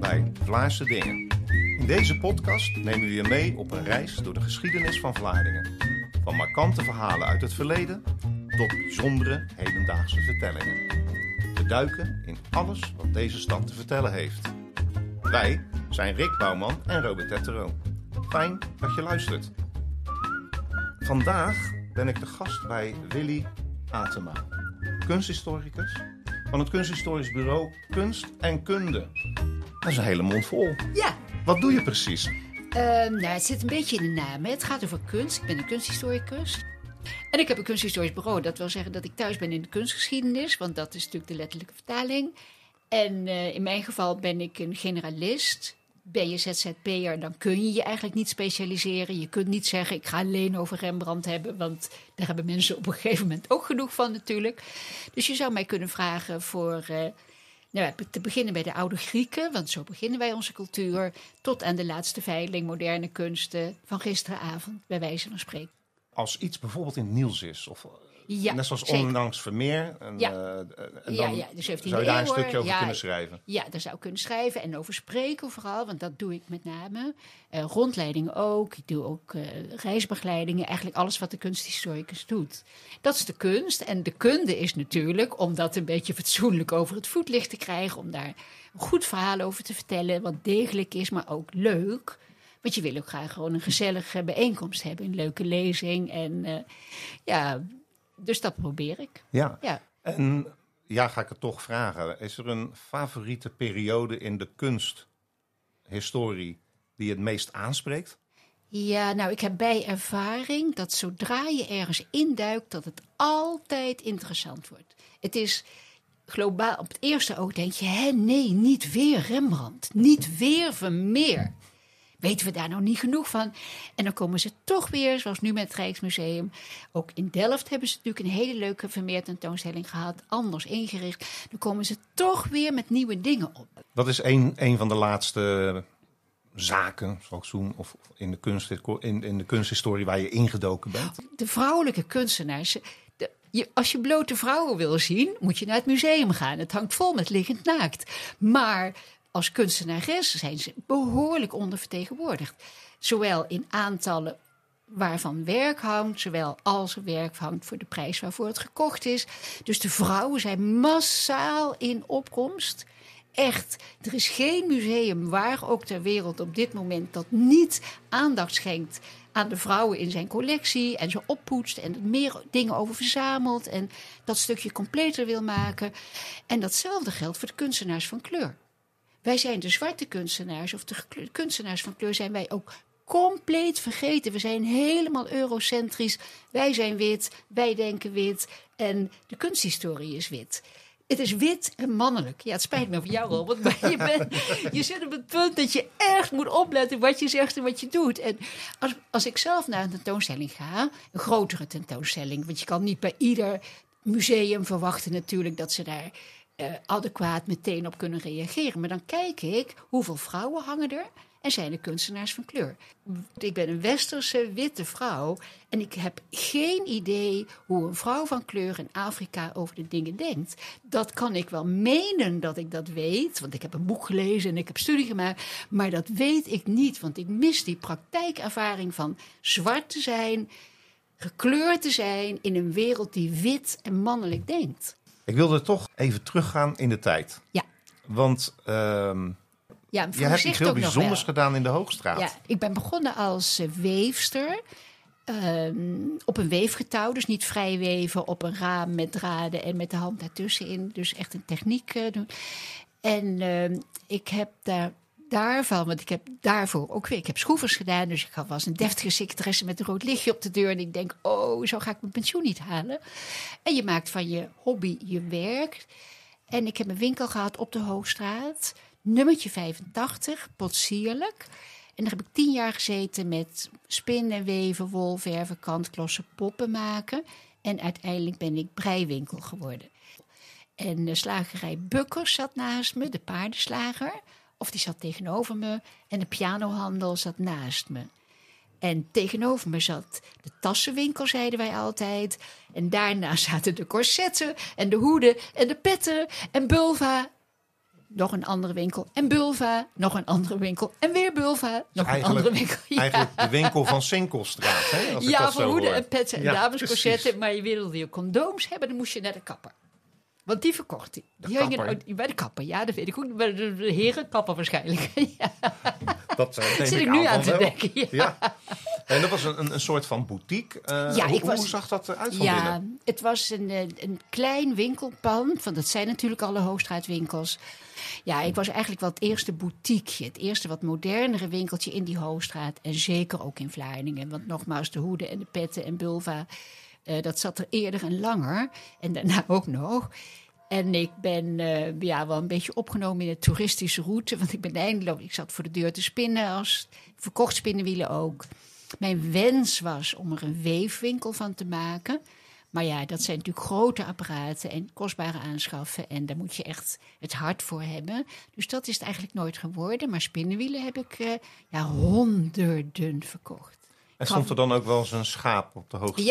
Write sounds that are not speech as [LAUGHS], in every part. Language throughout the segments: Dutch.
Bij Vlaarse Dingen. In deze podcast nemen we je mee op een reis door de geschiedenis van Vlaardingen. Van markante verhalen uit het verleden tot bijzondere hedendaagse vertellingen. We duiken in alles wat deze stad te vertellen heeft. Wij zijn Rick Bouwman en Robert Tettero. Fijn dat je luistert. Vandaag ben ik de gast bij Willy Atema, kunsthistoricus van het kunsthistorisch bureau Kunst en Kunde. Dat is een hele mond vol. Ja, Wat doe je precies? ehm, nou, het zit een beetje in de naam. hè. Het gaat over kunst. Ik ben een kunsthistoricus. En ik heb een kunsthistorisch bureau. Dat wil zeggen dat ik thuis ben in de kunstgeschiedenis, want dat is natuurlijk de letterlijke vertaling. En eh, in mijn geval ben ik een generalist. Ben je ZZP'er, dan kun je je eigenlijk niet specialiseren. Je kunt niet zeggen, ik ga alleen over Rembrandt hebben, want daar hebben mensen op een gegeven moment ook genoeg van natuurlijk. Dus je zou mij kunnen vragen voor eh, nou, te beginnen bij de oude Grieken, want zo beginnen wij onze cultuur, tot aan de laatste veiling, moderne kunsten van gisteravond, bij wijze van spreken. Als iets bijvoorbeeld in het nieuws is, of Ja, net zoals zeker. onlangs Vermeer, en, Ja. eh, en Ja, dan ja, de 17e zou je daar een stukje over ja. kunnen schrijven. Ja, daar zou ik kunnen schrijven en over spreken vooral, want dat doe ik met name. Eh, rondleidingen ook, ik doe ook eh, reisbegeleidingen, eigenlijk alles wat de kunsthistoricus doet. Dat is de kunst en de kunde is natuurlijk om dat een beetje fatsoenlijk over het voetlicht te krijgen, om daar een goed verhaal over te vertellen, wat degelijk is, maar ook leuk. Want je wil ook graag gewoon een gezellige bijeenkomst hebben, een leuke lezing. En ja, dus dat probeer ik. Ja. Ja. En ja, ga ik het toch vragen. Is er een favoriete periode in de kunsthistorie die het meest aanspreekt? Ja, nou, ik heb bij ervaring dat zodra je ergens induikt, dat het altijd interessant wordt. Het is globaal, op het eerste oog denk je, hè, nee, niet weer Rembrandt, niet weer Vermeer. Weten we daar nou niet genoeg van? En dan komen ze toch weer, zoals nu met het Rijksmuseum. Ook in Delft hebben ze natuurlijk een hele leuke Vermeer tentoonstelling gehad, anders ingericht. Dan komen ze toch weer met nieuwe dingen op. Dat is een, een van de laatste zaken, zal ik zoen, of in de, kunst, in, in de kunsthistorie waar je ingedoken bent. de vrouwelijke kunstenaars. De, je, als je blote vrouwen wil zien, moet je naar het museum gaan. Het hangt vol met liggend naakt. Maar als kunstenares zijn ze behoorlijk ondervertegenwoordigd. Zowel in aantallen waarvan werk hangt, zowel als er werk hangt voor de prijs waarvoor het gekocht is. Dus de vrouwen zijn massaal in opkomst. Echt, er is geen museum waar ook ter wereld op dit moment dat niet aandacht schenkt aan de vrouwen in zijn collectie en ze oppoetst en er meer dingen over verzamelt en dat stukje completer wil maken. En datzelfde geldt voor de kunstenaars van kleur. Wij zijn de zwarte kunstenaars, of de kunstenaars van kleur zijn wij ook compleet vergeten. We zijn helemaal eurocentrisch. Wij zijn wit, wij denken wit en de kunsthistorie is wit. Het is wit en mannelijk. Ja, het spijt me voor jou, Robert, maar je, bent, je zit op het punt dat je echt moet opletten wat je zegt en wat je doet. En als, als ik zelf naar een tentoonstelling ga, een grotere tentoonstelling, want je kan niet bij ieder museum verwachten natuurlijk dat ze daar eh, adequaat meteen op kunnen reageren. Maar dan kijk ik hoeveel vrouwen hangen er en zijn er kunstenaars van kleur. Ik ben een westerse witte vrouw en ik heb geen idee hoe een vrouw van kleur in Afrika over de dingen denkt. Dat kan ik wel menen dat ik dat weet, want ik heb een boek gelezen en ik heb studie gemaakt, maar dat weet ik niet, want ik mis die praktijkervaring van zwart te zijn, gekleurd te zijn in een wereld die wit en mannelijk denkt. Ik wilde toch even teruggaan in de tijd. Ja. Want ehm, Ja, je hebt iets heel bijzonders gedaan in de Hoogstraat. Ja, ik ben begonnen als weefster. ehm, op een weefgetouw, dus niet vrij weven op een raam met draden en met de hand daartussenin. Dus echt een techniek eh, doen. En ehm, ik heb daar, daarvan, want ik heb daarvoor ook weer, ik heb schroevers gedaan. Dus ik was een deftige secretaresse met een rood lichtje op de deur. En ik denk, oh, zo ga ik mijn pensioen niet halen. En je maakt van je hobby je werk. En ik heb een winkel gehad op de Hoogstraat. Nummertje 85, potsierlijk. En daar heb ik tien jaar gezeten met spinnen, weven, wol, verven, kantklossen, poppen maken. En uiteindelijk ben ik breiwinkel geworden. En de slagerij Bukkers zat naast me, de paardenslager. Of die zat tegenover me. En de pianohandel zat naast me. En tegenover me zat de tassenwinkel, zeiden wij altijd. En daarna [LAUGHS] zaten de corsetten en de hoeden en de petten en Bulva. nog een andere winkel. En Bulva, nog een andere winkel. En weer Bulva, nog een andere winkel. [LAUGHS] Ja. Eigenlijk de winkel van Sinkelstraat, hè? Als ik Ja, zo hoeden en petten en Ja, damescorsetten. Maar je wilde je condooms hebben, dan moest je naar de kapper. Want die verkocht die. Die hingen bij de kapper, ja, dat weet ik ook. Bij de, herenkapper waarschijnlijk. [LAUGHS] ja, Dat eh, zit ik ik nu aan te denken. Ja. Ja. En dat was een, een, soort van boutique. Eh, Ja, hoe, ik was- hoe zag dat eruit van Ja, binnen? het was een, eh, een klein winkelpand. Want dat zijn natuurlijk alle Hoogstraatwinkels. Ja, ik was eigenlijk wel het eerste boutiqueje. Het eerste wat modernere winkeltje in die Hoogstraat. En zeker ook in Vlaardingen. Want nogmaals, de hoeden en de petten en bulva... eh, dat zat er eerder en langer. En daarna [LAUGHS] ook nog. En ik ben eh, ja, wel een beetje opgenomen in de toeristische route. Want ik ben eindeloos... Ik zat voor de deur te spinnen. Als, verkocht spinnenwielen ook. Mijn wens was om er een weefwinkel van te maken. Maar ja, dat zijn natuurlijk grote apparaten en kostbare aanschaffen. En daar moet je echt het hart voor hebben. Dus dat is het eigenlijk nooit geworden. Maar spinnenwielen heb ik eh, ja, honderden verkocht. En stond er dan ook wel eens een schaap op de Hoogstraat?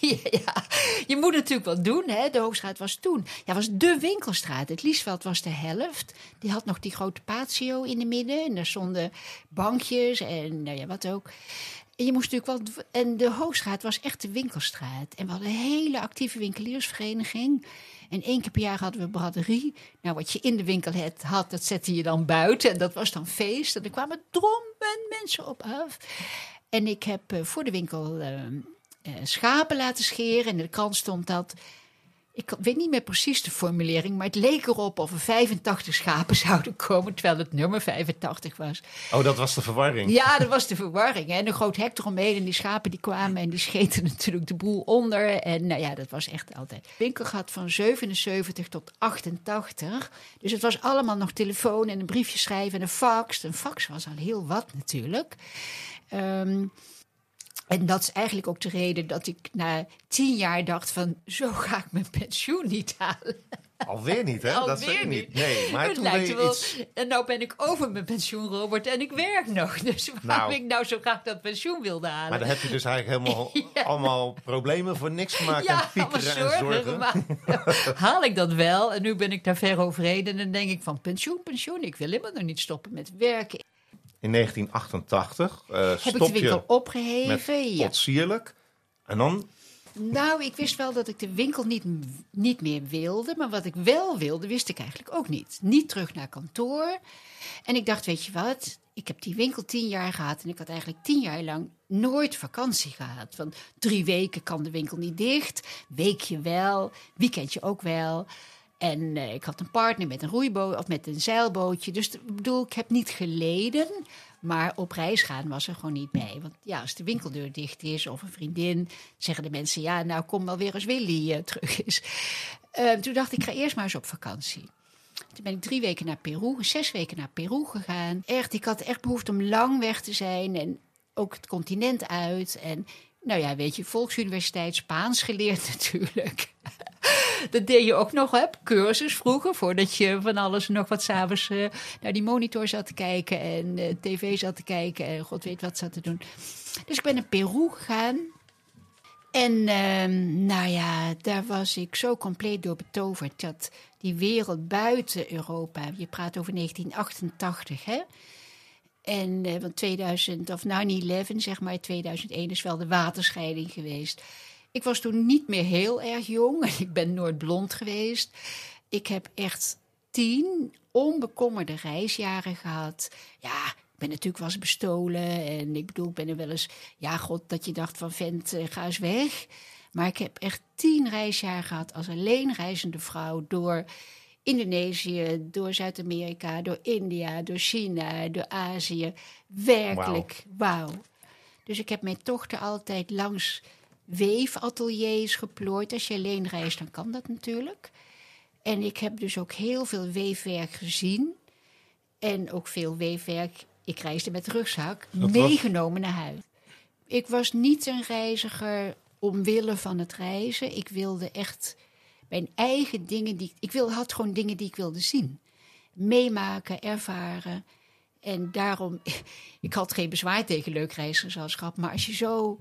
Ja, [LAUGHS] ja, ja, je moet het natuurlijk wel doen. Hè? De Hoogstraat was toen. Ja, was de winkelstraat. Het Liesveld was de helft. Die had nog die grote patio in de midden. En daar stonden bankjes en nou ja, wat ook. En je moest natuurlijk wel. En de Hoogstraat was echt de winkelstraat. En we hadden een hele actieve winkeliersvereniging. En één keer per jaar hadden we braderie. Nou, wat je in de winkel had, had, dat zette je dan buiten. En dat was dan feest. En er kwamen drommen mensen op af. En ik heb eh, voor de winkel eh, eh, schapen laten scheren. En in de krant stond dat. Ik weet niet meer precies de formulering, maar het leek erop of er 85 schapen [LAUGHS] zouden komen, terwijl het nummer 85 was. Oh, dat was de verwarring. Ja, dat was de verwarring. Hè. En een groot hek eromheen en die schapen die kwamen en die scheten [LAUGHS] natuurlijk de boel onder. En nou ja, dat was echt altijd. Winkel gaat van 77 tot 88. Dus het was allemaal nog telefoon en een briefje schrijven en een fax. Een fax was al heel wat natuurlijk. Ehm, en dat is eigenlijk ook de reden dat ik na tien jaar dacht van... zo [LAUGHS] ga ik mijn pensioen niet halen. Alweer niet, hè? dat Alweer weet ik niet. Nee, maar het toen lijkt je wel, iets... En nou ben ik over mijn pensioen, Robert, en ik werk nog. [LAUGHS] Dus waarom Nou. ik nou zo graag dat pensioen wilde halen. Maar dan heb je dus eigenlijk helemaal [LAUGHS] allemaal problemen voor niks gemaakt ja, en piekeren en zorgen. Maar haal ik dat wel? En nu ben ik daar ver overheen. En dan denk ik van pensioen, pensioen. Ik wil helemaal nog niet stoppen met werken. In 1988 eh Heb ik stop de winkel je opgeheven? met Ja. potsierlijk. En dan, Nou, ik wist wel dat ik de winkel niet, niet meer wilde. Maar wat ik wel wilde, wist ik eigenlijk ook niet. Niet terug naar kantoor. En ik dacht, weet je wat? Ik heb die winkel tien jaar gehad. En ik had eigenlijk tien jaar lang nooit vakantie gehad. Want drie weken kan de winkel niet dicht. Weekje wel. Weekendje ook wel. En eh, ik had een partner met een roeiboot of met een zeilbootje. Dus ik bedoel, ik heb niet geleden. Maar op reis gaan was er gewoon niet bij. Want ja, als de winkeldeur dicht is of een vriendin, zeggen de mensen: ja, nou kom wel weer als Willy eh, terug is. Eh, toen dacht ik, ik ga eerst maar eens op vakantie. Toen ben ik drie weken naar Peru, zes weken naar Peru gegaan. Echt, ik had echt behoefte om lang weg te zijn en ook het continent uit. En nou ja, weet je, Volksuniversiteit Spaans geleerd [LAUGHS] natuurlijk. Dat deed je ook nog, hè? Cursus vroeger, voordat je van alles nog wat s'avonds eh naar die monitor zat te kijken en eh, tv zat te kijken en god weet wat zat te doen. Dus ik ben naar Peru gegaan. En ehm, nou ja, daar was ik zo compleet door betoverd dat die wereld buiten Europa, je praat over 1988, hè? En eh, want 2000 of 9-11, zeg maar, 2001 is wel de waterscheiding geweest. Ik was toen niet meer heel erg jong en ik ben nooit blond geweest. Ik heb echt tien onbekommerde reisjaren gehad. Ja, ik ben natuurlijk wel eens bestolen en ik bedoel, ik ben er wel eens, ja, god, dat je dacht van vent, eh, ga eens weg. Maar ik heb echt tien reisjaren gehad als alleenreizende vrouw door Indonesië, door Zuid-Amerika, door India, door China, door Azië. Werkelijk, wauw. Dus ik heb mijn tochten altijd langs weefateliers geplooid. Als je alleen reist, dan kan dat natuurlijk. En ik heb dus ook heel veel weefwerk gezien. En ook veel weefwerk, ik reisde met rugzak, meegenomen naar huis. Ik was niet een reiziger omwille van het reizen. Ik wilde echt mijn eigen dingen die ik wil, had gewoon dingen die ik wilde zien, meemaken, ervaren. En daarom, [LAUGHS] ik had geen bezwaar tegen leuk reisgezelschap, maar als je zo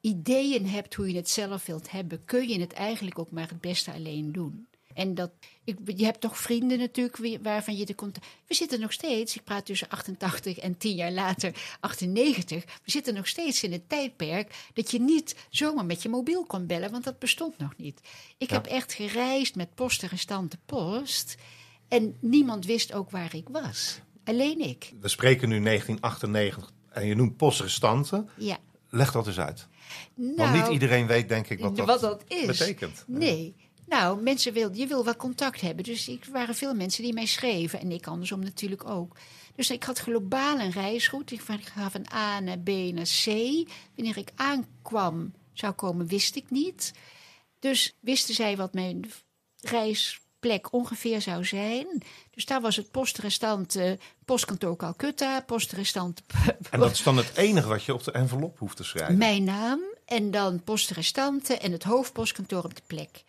ideeën hebt hoe je het zelf wilt hebben, kun je het eigenlijk ook maar het beste alleen doen. En dat, ik, je hebt toch vrienden natuurlijk waarvan je de contact... We zitten nog steeds, ik praat tussen 88 en 10 jaar later 98. We zitten nog steeds in het tijdperk dat je niet zomaar met je mobiel kon bellen, want dat bestond nog niet. Ik Ja. heb echt gereisd met post en restante post. En niemand wist ook waar ik was. Alleen ik. We spreken nu 1998 en je noemt postrestanten. Ja. Leg dat eens uit. Nou, Want niet iedereen weet, denk ik, wat dat, wat dat is. betekent. Nee. Nou, mensen wil, je wil wel contact hebben. Dus er waren veel mensen die mij schreven. En ik andersom natuurlijk ook. Dus ik had globaal een reisroute. Ik ga van A naar B naar C. Wanneer ik aankwam, zou komen, wist ik niet. Dus wisten zij wat mijn reisplek ongeveer zou zijn. Dus daar was het postrestant, eh, postkantoor Calcutta, postrestant En dat is dan het enige wat je op de envelop hoeft te schrijven. mijn naam en dan postrestanten en het hoofdpostkantoor op de plek.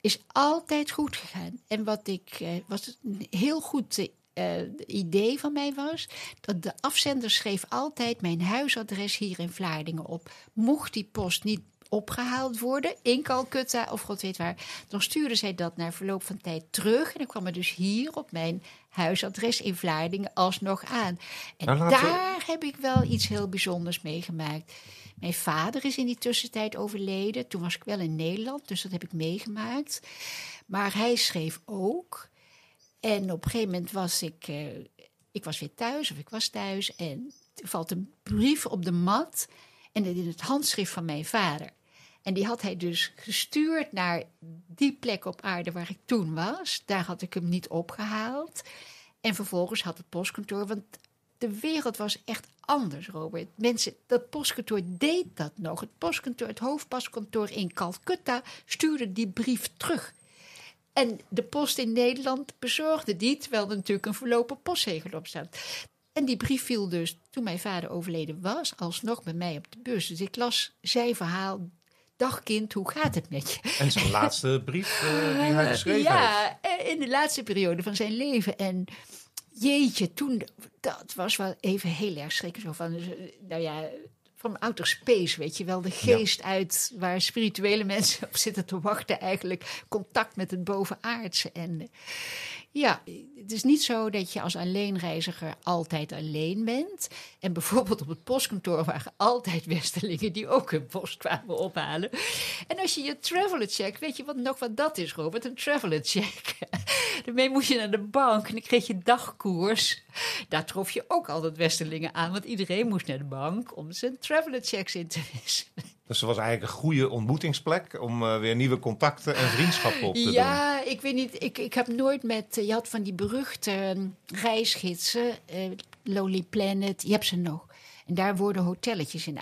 Is altijd goed gegaan. En wat ik, eh, wat een heel goed eh, idee van mij was, dat de afzender schreef altijd mijn huisadres hier in Vlaardingen op. Mocht die post niet opgehaald worden in Calcutta of god weet waar, dan stuurde zij dat na verloop van tijd terug. En dan kwam het dus hier op mijn huisadres in Vlaardingen alsnog aan. En Nou, we- daar heb ik wel iets heel bijzonders meegemaakt. Mijn vader is in die tussentijd overleden. Toen was ik wel in Nederland, dus dat heb ik meegemaakt. Maar hij schreef ook. En op een gegeven moment was ik, eh, ik was weer thuis, of ik was thuis. En er valt een brief op de mat. En in het handschrift van mijn vader. En die had hij dus gestuurd naar die plek op aarde waar ik toen was. Daar had ik hem niet opgehaald. En vervolgens had het postkantoor, want de wereld was echt anders, Robert. Mensen, dat postkantoor deed dat nog. Het postkantoor, het hoofdpostkantoor in Calcutta stuurde die brief terug. En de post in Nederland bezorgde die, terwijl er natuurlijk een verlopen postzegel op staat. En die brief viel dus, toen mijn vader overleden was, alsnog bij mij op de bus. Dus ik las zijn verhaal. Dag kind, hoe gaat het met je? En zijn laatste brief eh, die hij [LAUGHS] geschreven heeft. ja, eh, in de laatste periode van zijn leven. En jeetje, toen, dat was wel even heel erg schrikken. Zo van, eh, nou ja, van outer space, weet je wel. De geest uit waar spirituele mensen op zitten te wachten. Eigenlijk contact met het bovenaardse. En ja, het is niet zo dat je als alleenreiziger altijd alleen bent. En bijvoorbeeld op het postkantoor waren altijd westerlingen die ook hun post kwamen ophalen. En als je je traveler check, weet je wat, nog wat dat is, Robert? Een traveler check. [LAUGHS] Daarmee moest je naar de bank en dan kreeg je dagkoers. Daar trof je ook altijd westerlingen aan, want iedereen moest naar de bank om zijn traveler checks in te wisselen. Dus het was eigenlijk een goede ontmoetingsplek om eh, weer nieuwe contacten en vriendschappen op te doen. Ja, ik weet niet. Ik, ik heb nooit met. eh, Je had van die beruchte reisgidsen, eh, Lonely Planet, je hebt ze nog. En daar worden hotelletjes in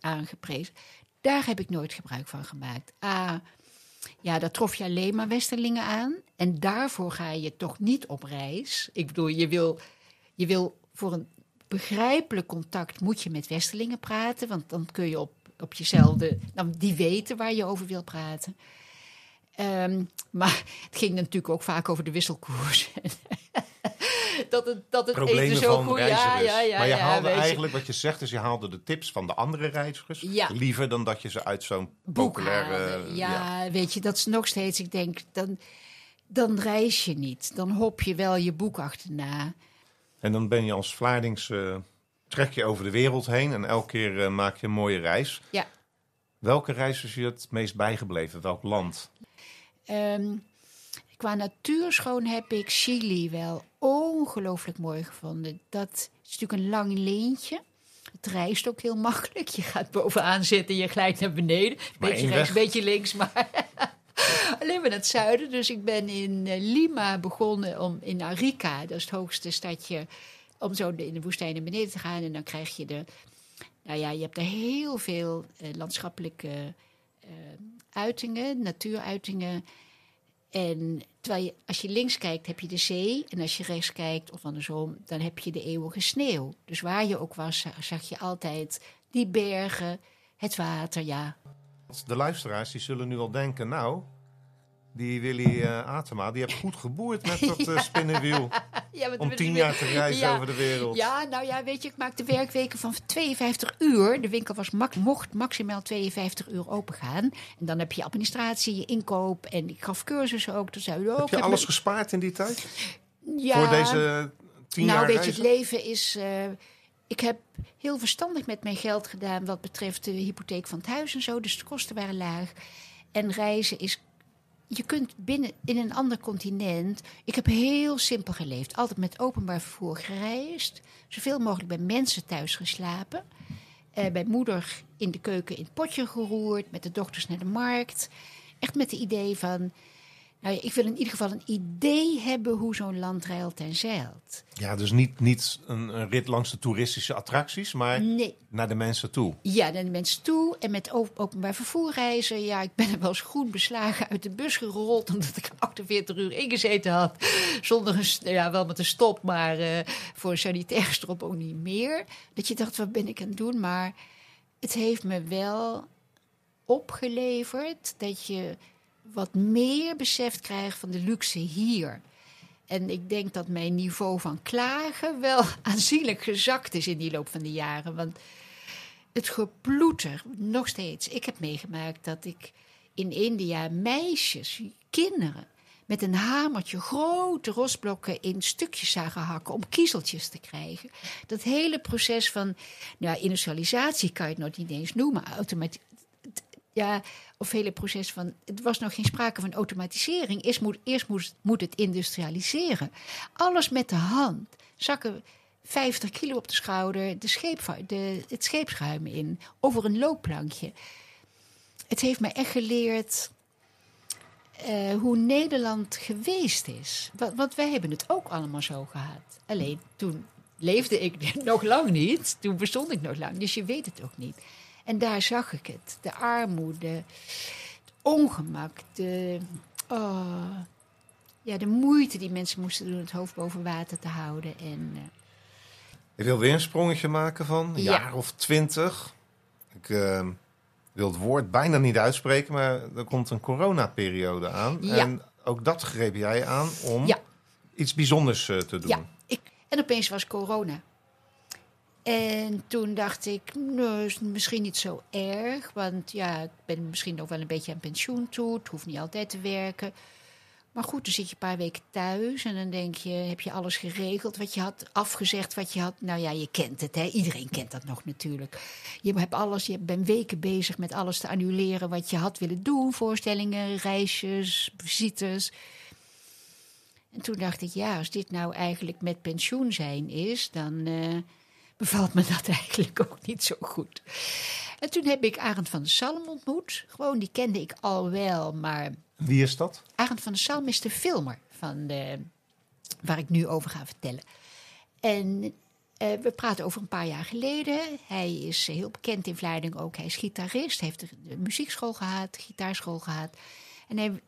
aangeprezen. Daar heb ik nooit gebruik van gemaakt. Ah, ja, daar trof je alleen maar Westerlingen aan. En daarvoor ga je toch niet op reis. Ik bedoel, je wil, je wil voor een begrijpelijk contact moet je met Westerlingen praten. Want dan kun je op, op jezelfde. Dan die weten waar je over wil praten. Ehm, maar het ging natuurlijk ook vaak over de wisselkoers. [LAUGHS] dat het, dat het Problemen eten zo van goed... Ja, ja, ja, maar je haalde eigenlijk, wat je zegt, is je haalde de tips van de andere reizigers. Liever dan dat je ze uit zo'n populaire... Ja, weet je, dat is nog steeds, ik denk, dan, dan reis je niet. Dan hop je wel je boek achterna. En dan ben je als Vlaardings... eh, trek je over de wereld heen en elke keer eh, maak je een mooie reis. Ja. Welke reis is je het meest bijgebleven? Welk land? Ehm, qua natuurschoon heb ik Chili wel ongelooflijk mooi gevonden. Dat is natuurlijk een lang leentje. Het reist ook heel makkelijk. Je gaat bovenaan zitten, je glijdt naar beneden. Beetje rechts, weg. beetje links, maar [LAUGHS] [LAUGHS] alleen maar naar het zuiden. Dus ik ben in eh, Lima begonnen om in Arica, dat is het hoogste stadje, om zo in de woestijn naar beneden te gaan. En dan krijg je de, nou ja, je hebt er heel veel eh, landschappelijke eh, uitingen, natuuruitingen. En terwijl je, als je links kijkt, heb je de zee. En als je rechts kijkt, of andersom, dan heb je de eeuwige sneeuw. Dus waar je ook was, za- zag je altijd die bergen, het water, ja. De luisteraars die zullen nu wel denken, nou, die Willy eh, Atema, die heeft goed geboerd met dat [LAUGHS] eh, spinnenwiel. [LAUGHS] Ja, Om tien jaar te reizen ja. over de wereld. Ja, nou ja, weet je, ik maakte werkweken van 52 uur. De winkel was mak- mocht maximaal 52 uur open gaan. En dan heb je administratie, je inkoop en ik gaf cursussen ook. Dus zei, ook, Heb je alles gespaard in die tijd? ja, Voor deze tien nou, jaar weet je, het leven is. eh, ik heb heel verstandig met mijn geld gedaan wat betreft de hypotheek van het huis en zo. Dus de kosten waren laag. En reizen is. Je kunt binnen in een ander continent. Ik heb heel simpel geleefd. Altijd met openbaar vervoer gereisd. Zoveel mogelijk bij mensen thuis geslapen. Eh, bij moeder in de keuken in het potje geroerd. Met de dochters naar de markt. Echt met het idee van. Nou ja, ik wil in ieder geval een idee hebben hoe zo'n land ruilt en zeilt. Ja, dus niet, niet een, een rit langs de toeristische attracties, maar Nee. naar de mensen toe. Ja, naar de mensen toe. En met openbaar vervoer reizen. Ja, ik ben er wel eens goed beslagen uit de bus gerold. [LAUGHS] Omdat ik 48 uur ingezeten had. Zonder een, st- ja, wel met een stop, maar eh, voor een sanitair strop ook niet meer. Dat je dacht, wat ben ik aan het doen? Maar het heeft me wel opgeleverd dat je wat meer besef krijgt van de luxe hier. En ik denk dat mijn niveau van klagen wel [LAUGHS] aanzienlijk gezakt is in die loop van de jaren. Want het geploeter, nog steeds. Ik heb meegemaakt dat ik in India meisjes, kinderen, met een hamertje grote rosblokken in stukjes zagen hakken om kiezeltjes te krijgen. Dat hele proces van nou, industrialisatie kan je het nog niet eens noemen. Automati ja, of hele proces van. Het was nog geen sprake van automatisering. Eerst moet, eerst moet, het industrialiseren. Alles met de hand. Zakken 50 kilo op de schouder, de scheep, de, het scheepsruim in, over een loopplankje. Het heeft me echt geleerd eh, hoe Nederland geweest is. Want, want wij hebben het ook allemaal zo gehad. Alleen toen leefde ik [LAUGHS] nog lang niet. Toen bestond ik nog lang, dus je weet het ook niet. En daar zag ik het. De armoede, het ongemak, de, oh, ja, de moeite die mensen moesten doen het hoofd boven water te houden. En, uh, Ik wil weer een sprongetje maken van een Ja. jaar of twintig. Ik uh, wil het woord bijna niet uitspreken, maar er komt een coronaperiode aan. Ja. En ook dat greep jij aan om Ja. iets bijzonders uh, te doen. ja, ik, en opeens was corona. En toen dacht ik, nou, is misschien niet zo erg. Want ja, ik ben misschien nog wel een beetje aan pensioen toe. Het hoeft niet altijd te werken. Maar goed, dan zit je een paar weken thuis en dan denk je, heb je alles geregeld wat je had, afgezegd wat je had. Nou ja, je kent het, hè? iedereen kent dat nog natuurlijk. Je hebt alles, je bent weken bezig met alles te annuleren wat je had willen doen. Voorstellingen, reisjes, visites. En toen dacht ik, ja, als dit nou eigenlijk met pensioen zijn is, dan uh, bevalt me dat [LAUGHS] eigenlijk ook niet zo goed. En toen heb ik Arend van der Salm ontmoet. Gewoon, die kende ik al wel, maar Wie is dat? Arend van der Salm is de filmer van de, waar ik nu over ga vertellen. En uh, we praten over een paar jaar geleden. Hij is heel bekend in Vlaardingen ook. Hij is gitarist, heeft de muziekschool gehad, gitaarschool gehad. En hij,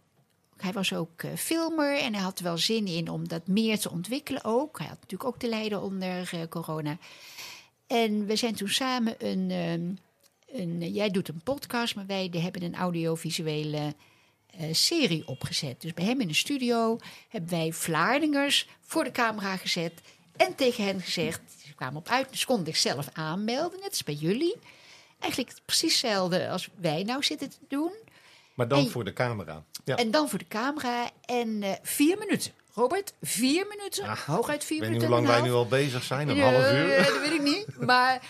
hij was ook uh, filmer en hij had er wel zin in om dat meer te ontwikkelen ook. Hij had natuurlijk ook te lijden onder uh, corona. En we zijn toen samen een, um, een... Jij doet een podcast, maar wij hebben een audiovisuele... Uh, serie opgezet. Dus bij hem in de studio hebben wij Vlaardingers voor de camera gezet en tegen hen gezegd, ze kwamen op uit, dus konden zichzelf aanmelden, net als bij jullie. Eigenlijk precies hetzelfde als wij nou zitten te doen. Maar dan en, voor de camera. Ja. En dan voor de camera en uh, vier minuten. Robert, vier minuten, hooguit vier ik minuten. weet niet hoe lang wij nu al bezig zijn, een half uur. Ja, dat weet ik niet, [LAUGHS] maar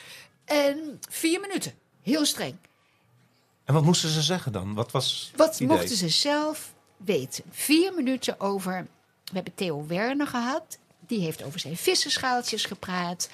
vier minuten, heel streng. En wat moesten ze zeggen dan? Wat was Wat mochten ze zelf weten? Vier minuten over. We hebben Theo Werner gehad. Die heeft over zijn vissenschaaltjes gepraat.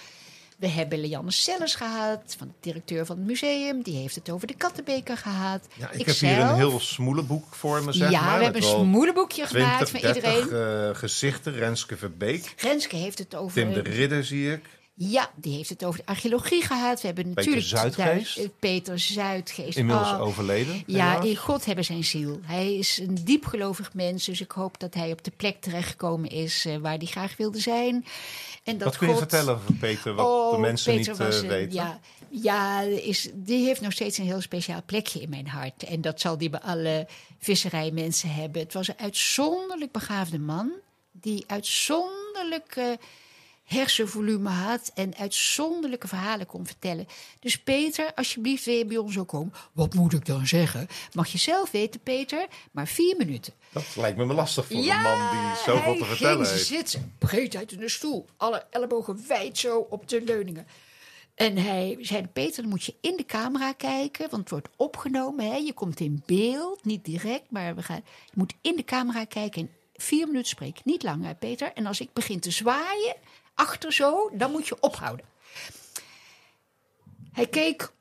We hebben Lianne Sellers gehad, van de directeur van het museum. Die heeft het over de kattenbeker gehad. Ja, ik, ik heb zelf. hier een heel smoelenboek voor me, zeg ja, maar. we hebben een smoelenboekje 20, gemaakt van 30, iedereen. Uh, gezichten, Renske Verbeek. Renske heeft het over... Tim de Ridder, zie ik. Ja, die heeft het over de archeologie gehad. We hebben Peter natuurlijk Zuidgeest. Daar, Peter Zuidgeest. Inmiddels oh, overleden. Ja, helaas. in God hebben zijn ziel. Hij is een diepgelovig mens, dus ik hoop dat hij op de plek terechtgekomen is uh, waar hij graag wilde zijn. En dat wat kun je God... vertellen over Peter, wat oh, de mensen Peter niet was een, weten? Ja, ja is, die heeft nog steeds een heel speciaal plekje in mijn hart. En dat zal die bij alle visserijmensen hebben. Het was een uitzonderlijk begaafde man die uitzonderlijk hersenvolume had en uitzonderlijke verhalen kon vertellen. Dus Peter, alsjeblieft wil je bij ons ook komen. Wat moet ik dan zeggen? Mag je zelf weten, Peter, maar vier minuten. Dat lijkt me lastig voor een man die zoveel te vertellen ging heeft. zitten, breed uit in de stoel. Alle ellebogen wijd zo op de leuningen. En hij zei, Peter, dan moet je in de camera kijken, want het wordt opgenomen. Hè? Je komt in beeld, niet direct, maar we gaan, je moet in de camera kijken en vier minuten spreken. Niet langer, Peter. En als ik begin te zwaaien, achter zo, dan moet je ophouden. Hij keek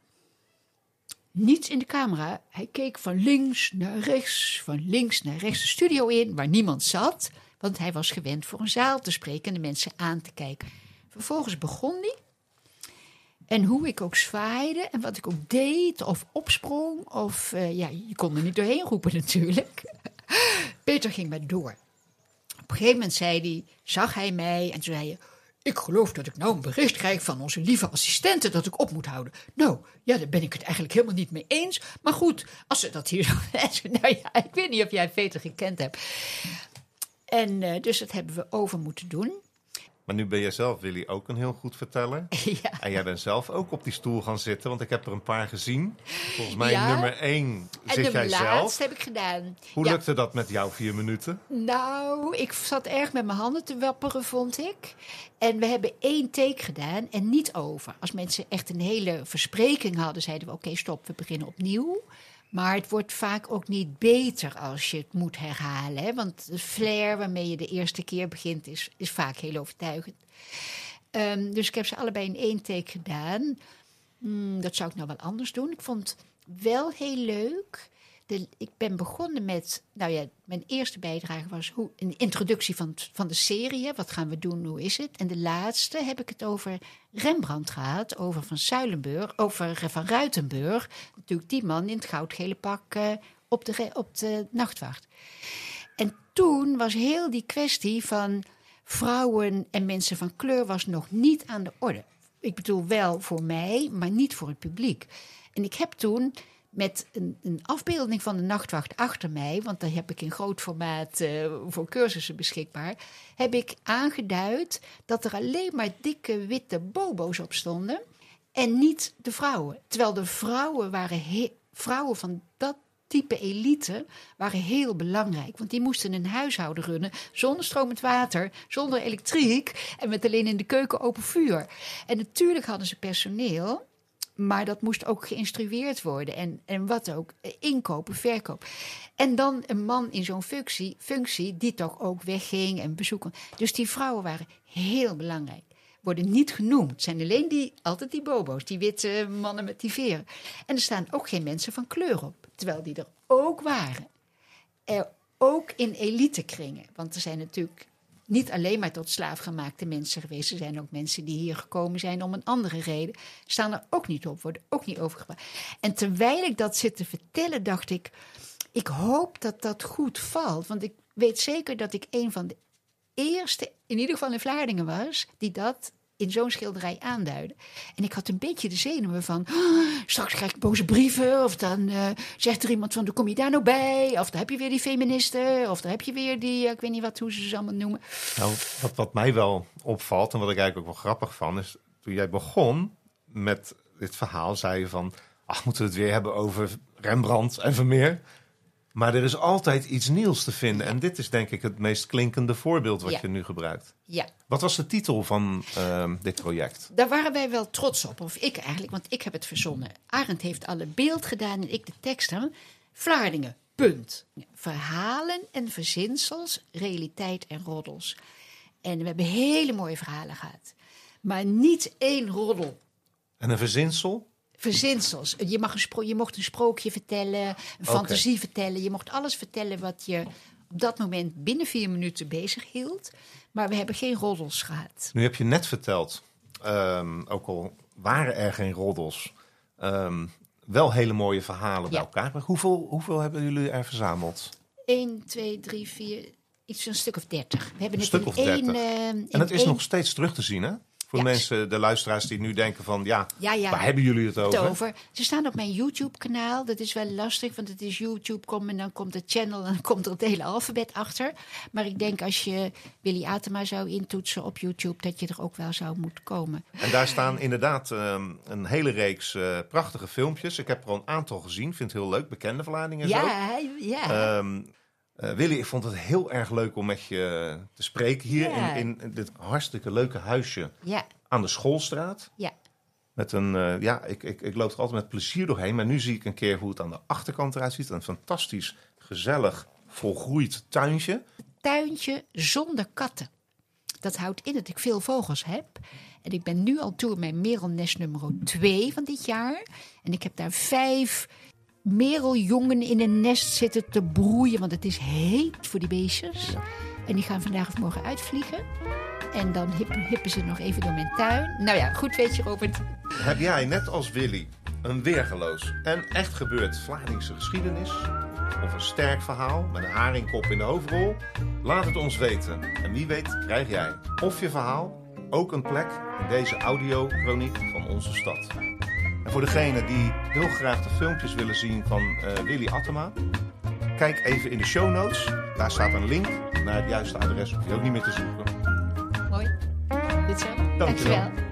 niet in de camera. Hij keek van links naar rechts, van links naar rechts de studio in, waar niemand zat. Want hij was gewend voor een zaal te spreken en de mensen aan te kijken. Vervolgens begon hij. En hoe ik ook zwaaide en wat ik ook deed of opsprong. Of uh, ja, je kon er niet doorheen roepen natuurlijk. [LAUGHS] Peter ging maar door. Op een gegeven moment zei hij, zag hij mij en toen zei hij... Ik geloof dat ik nou een bericht krijg van onze lieve assistenten dat ik op moet houden. Nou, ja, daar ben ik het eigenlijk helemaal niet mee eens. Maar goed, als ze dat hier [LAUGHS] Nou ja, ik weet niet of jij Peter gekend hebt. En uh, dus dat hebben we over moeten doen. Maar nu ben jij zelf, Willy, ook een heel goed verteller. [LAUGHS] Ja. En jij bent zelf ook op die stoel gaan zitten, want ik heb er een paar gezien. Volgens mij Ja. nummer één En zit de jij zelf. laatste heb ik gedaan. Hoe Ja. lukte dat met jou vier minuten? Nou, ik zat erg met mijn handen te wapperen, vond ik. En we hebben één take gedaan en niet over. Als mensen echt een hele verspreking hadden, zeiden we: oké, stop, we beginnen opnieuw. Maar het wordt vaak ook niet beter als je het moet herhalen. Hè? Want de flair waarmee je de eerste keer begint, is, is vaak heel overtuigend. Ehm, dus ik heb ze allebei in één take gedaan. Hmm, dat zou ik nou wel anders doen. Ik vond wel heel leuk. Ik ben begonnen met, nou ja, mijn eerste bijdrage was hoe, een introductie van, van de serie. Wat gaan we doen, hoe is het? En de laatste heb ik het over Rembrandt gehad, over Van Zuilenburg, over eh, Van Ruitenburg. Natuurlijk die man in het goudgele pak eh, op, de, op de nachtwacht. En toen was heel die kwestie van vrouwen en mensen van kleur was nog niet aan de orde. Ik bedoel wel voor mij, maar niet voor het publiek. En ik heb toen met een, een afbeelding van de nachtwacht achter mij, want daar heb ik in groot formaat eh, voor cursussen beschikbaar, heb ik aangeduid dat er alleen maar dikke witte bobo's op stonden en niet de vrouwen. Terwijl de vrouwen waren vrouwen van dat type elite waren heel belangrijk. Want die moesten een huishouden runnen zonder stromend water, zonder elektriek en met alleen in de keuken open vuur. En natuurlijk hadden ze personeel. Maar dat moest ook geïnstrueerd worden. En, en wat ook, eh, inkopen, verkoop. En dan een man in zo'n functie, functie die toch ook wegging en bezoeken. Dus die vrouwen waren heel belangrijk. Worden niet genoemd. Het zijn alleen die, altijd die bobo's, die witte mannen met die veren. En er staan ook geen mensen van kleur op. Terwijl die er ook waren. Er ook in elitekringen. Want er zijn natuurlijk niet alleen maar tot slaafgemaakte mensen geweest. Er zijn ook mensen die hier gekomen zijn om een andere reden. Staan er ook niet op, worden ook niet overgebracht. En terwijl ik dat zit te vertellen, dacht ik... Ik hoop dat dat goed valt. Want ik weet zeker dat ik een van de eerste, in ieder geval in Vlaardingen was... die dat in zo'n schilderij aanduidde. En ik had een beetje de zenuwen van... "Ah, straks krijg ik boze brieven... of dan eh, zegt er iemand van... "Hoe kom je daar nou bij? Of dan heb je weer die feministen... of dan heb je weer die... eh, ik weet niet wat, hoe ze ze allemaal noemen. Nou, wat, wat mij wel opvalt en wat ik eigenlijk ook wel grappig van is, toen jij begon met dit verhaal, zei je van, ach, moeten we het weer hebben over Rembrandt en Vermeer. Maar er is altijd iets nieuws te vinden. En dit is denk ik het meest klinkende voorbeeld wat Ja. je nu gebruikt. Ja, Wat was de titel van ehm, dit project? daar waren wij wel trots op. Of ik eigenlijk, want ik heb het verzonnen. Arend heeft alle beeld gedaan en ik de teksten. Vlaardingen, punt. Verhalen en verzinsels, realiteit en roddels. En we hebben hele mooie verhalen gehad. Maar niet één roddel. En een verzinsel? Verzinsels. Je, mag een spro- je mocht een sprookje vertellen, een fantasie vertellen. Je mocht alles vertellen wat je op dat moment binnen vier minuten bezig hield. Maar we hebben geen roddels gehad. Nu heb je net verteld, ehm, ook al waren er geen roddels, ehm, wel hele mooie verhalen bij elkaar. Maar hoeveel, hoeveel hebben jullie er verzameld? 1, 2, 3, 4, iets van een stuk of 30. We hebben Een het stuk in of één. 30. eh, in En het is één- nog steeds terug te zien, hè? Voor Ja. mensen, de luisteraars die nu denken van, ja, Ja, ja. waar hebben jullie het het over? over. Ze staan op mijn YouTube-kanaal. Dat is wel lastig, want het is YouTube. Kom, en dan komt het channel en dan komt er het hele alfabet achter. Maar ik denk als je Willy Atema zou intoetsen op YouTube, dat je er ook wel zou moeten komen. En daar staan inderdaad ehm, een hele reeks eh, prachtige filmpjes. Ik heb er al een aantal gezien, vind het heel leuk, bekende Vlaardingen zo. Ja, ja. Ehm, eh, Willy, ik vond het heel erg leuk om met je te spreken hier Ja. in, in dit hartstikke leuke huisje ja, aan de Schoolstraat. ja. Met een, eh, ja, ik, ik, ik loop er altijd met plezier doorheen. Maar nu zie ik een keer hoe het aan de achterkant eruit ziet. Een fantastisch, gezellig, volgroeid tuintje. tuintje zonder katten. Dat houdt in dat ik veel vogels heb. En ik ben nu al toe mijn merelnest nummer 2 van dit jaar. En ik heb daar vijf mereljongen in een nest zitten te broeien. Want het is heet voor die beestjes. En die gaan vandaag of morgen uitvliegen. En dan hippen, hippen ze nog even door mijn tuin. Nou ja, goed weet je Robert. Heb jij, net als Willy, een weergeloos en echt gebeurd Vlaardingse geschiedenis? Of een sterk verhaal met een haringkop in de hoofdrol? Laat het ons weten. En wie weet krijg jij of je verhaal ook een plek in deze audiochroniek van onze stad. En voor degenen die heel graag de filmpjes willen zien van eh, Willy Attema... kijk even in de show notes. Daar staat een link naar het juiste adres. Hoef je ook niet meer te zoeken. Mooi. Dit zo. Dankjewel. Dankjewel.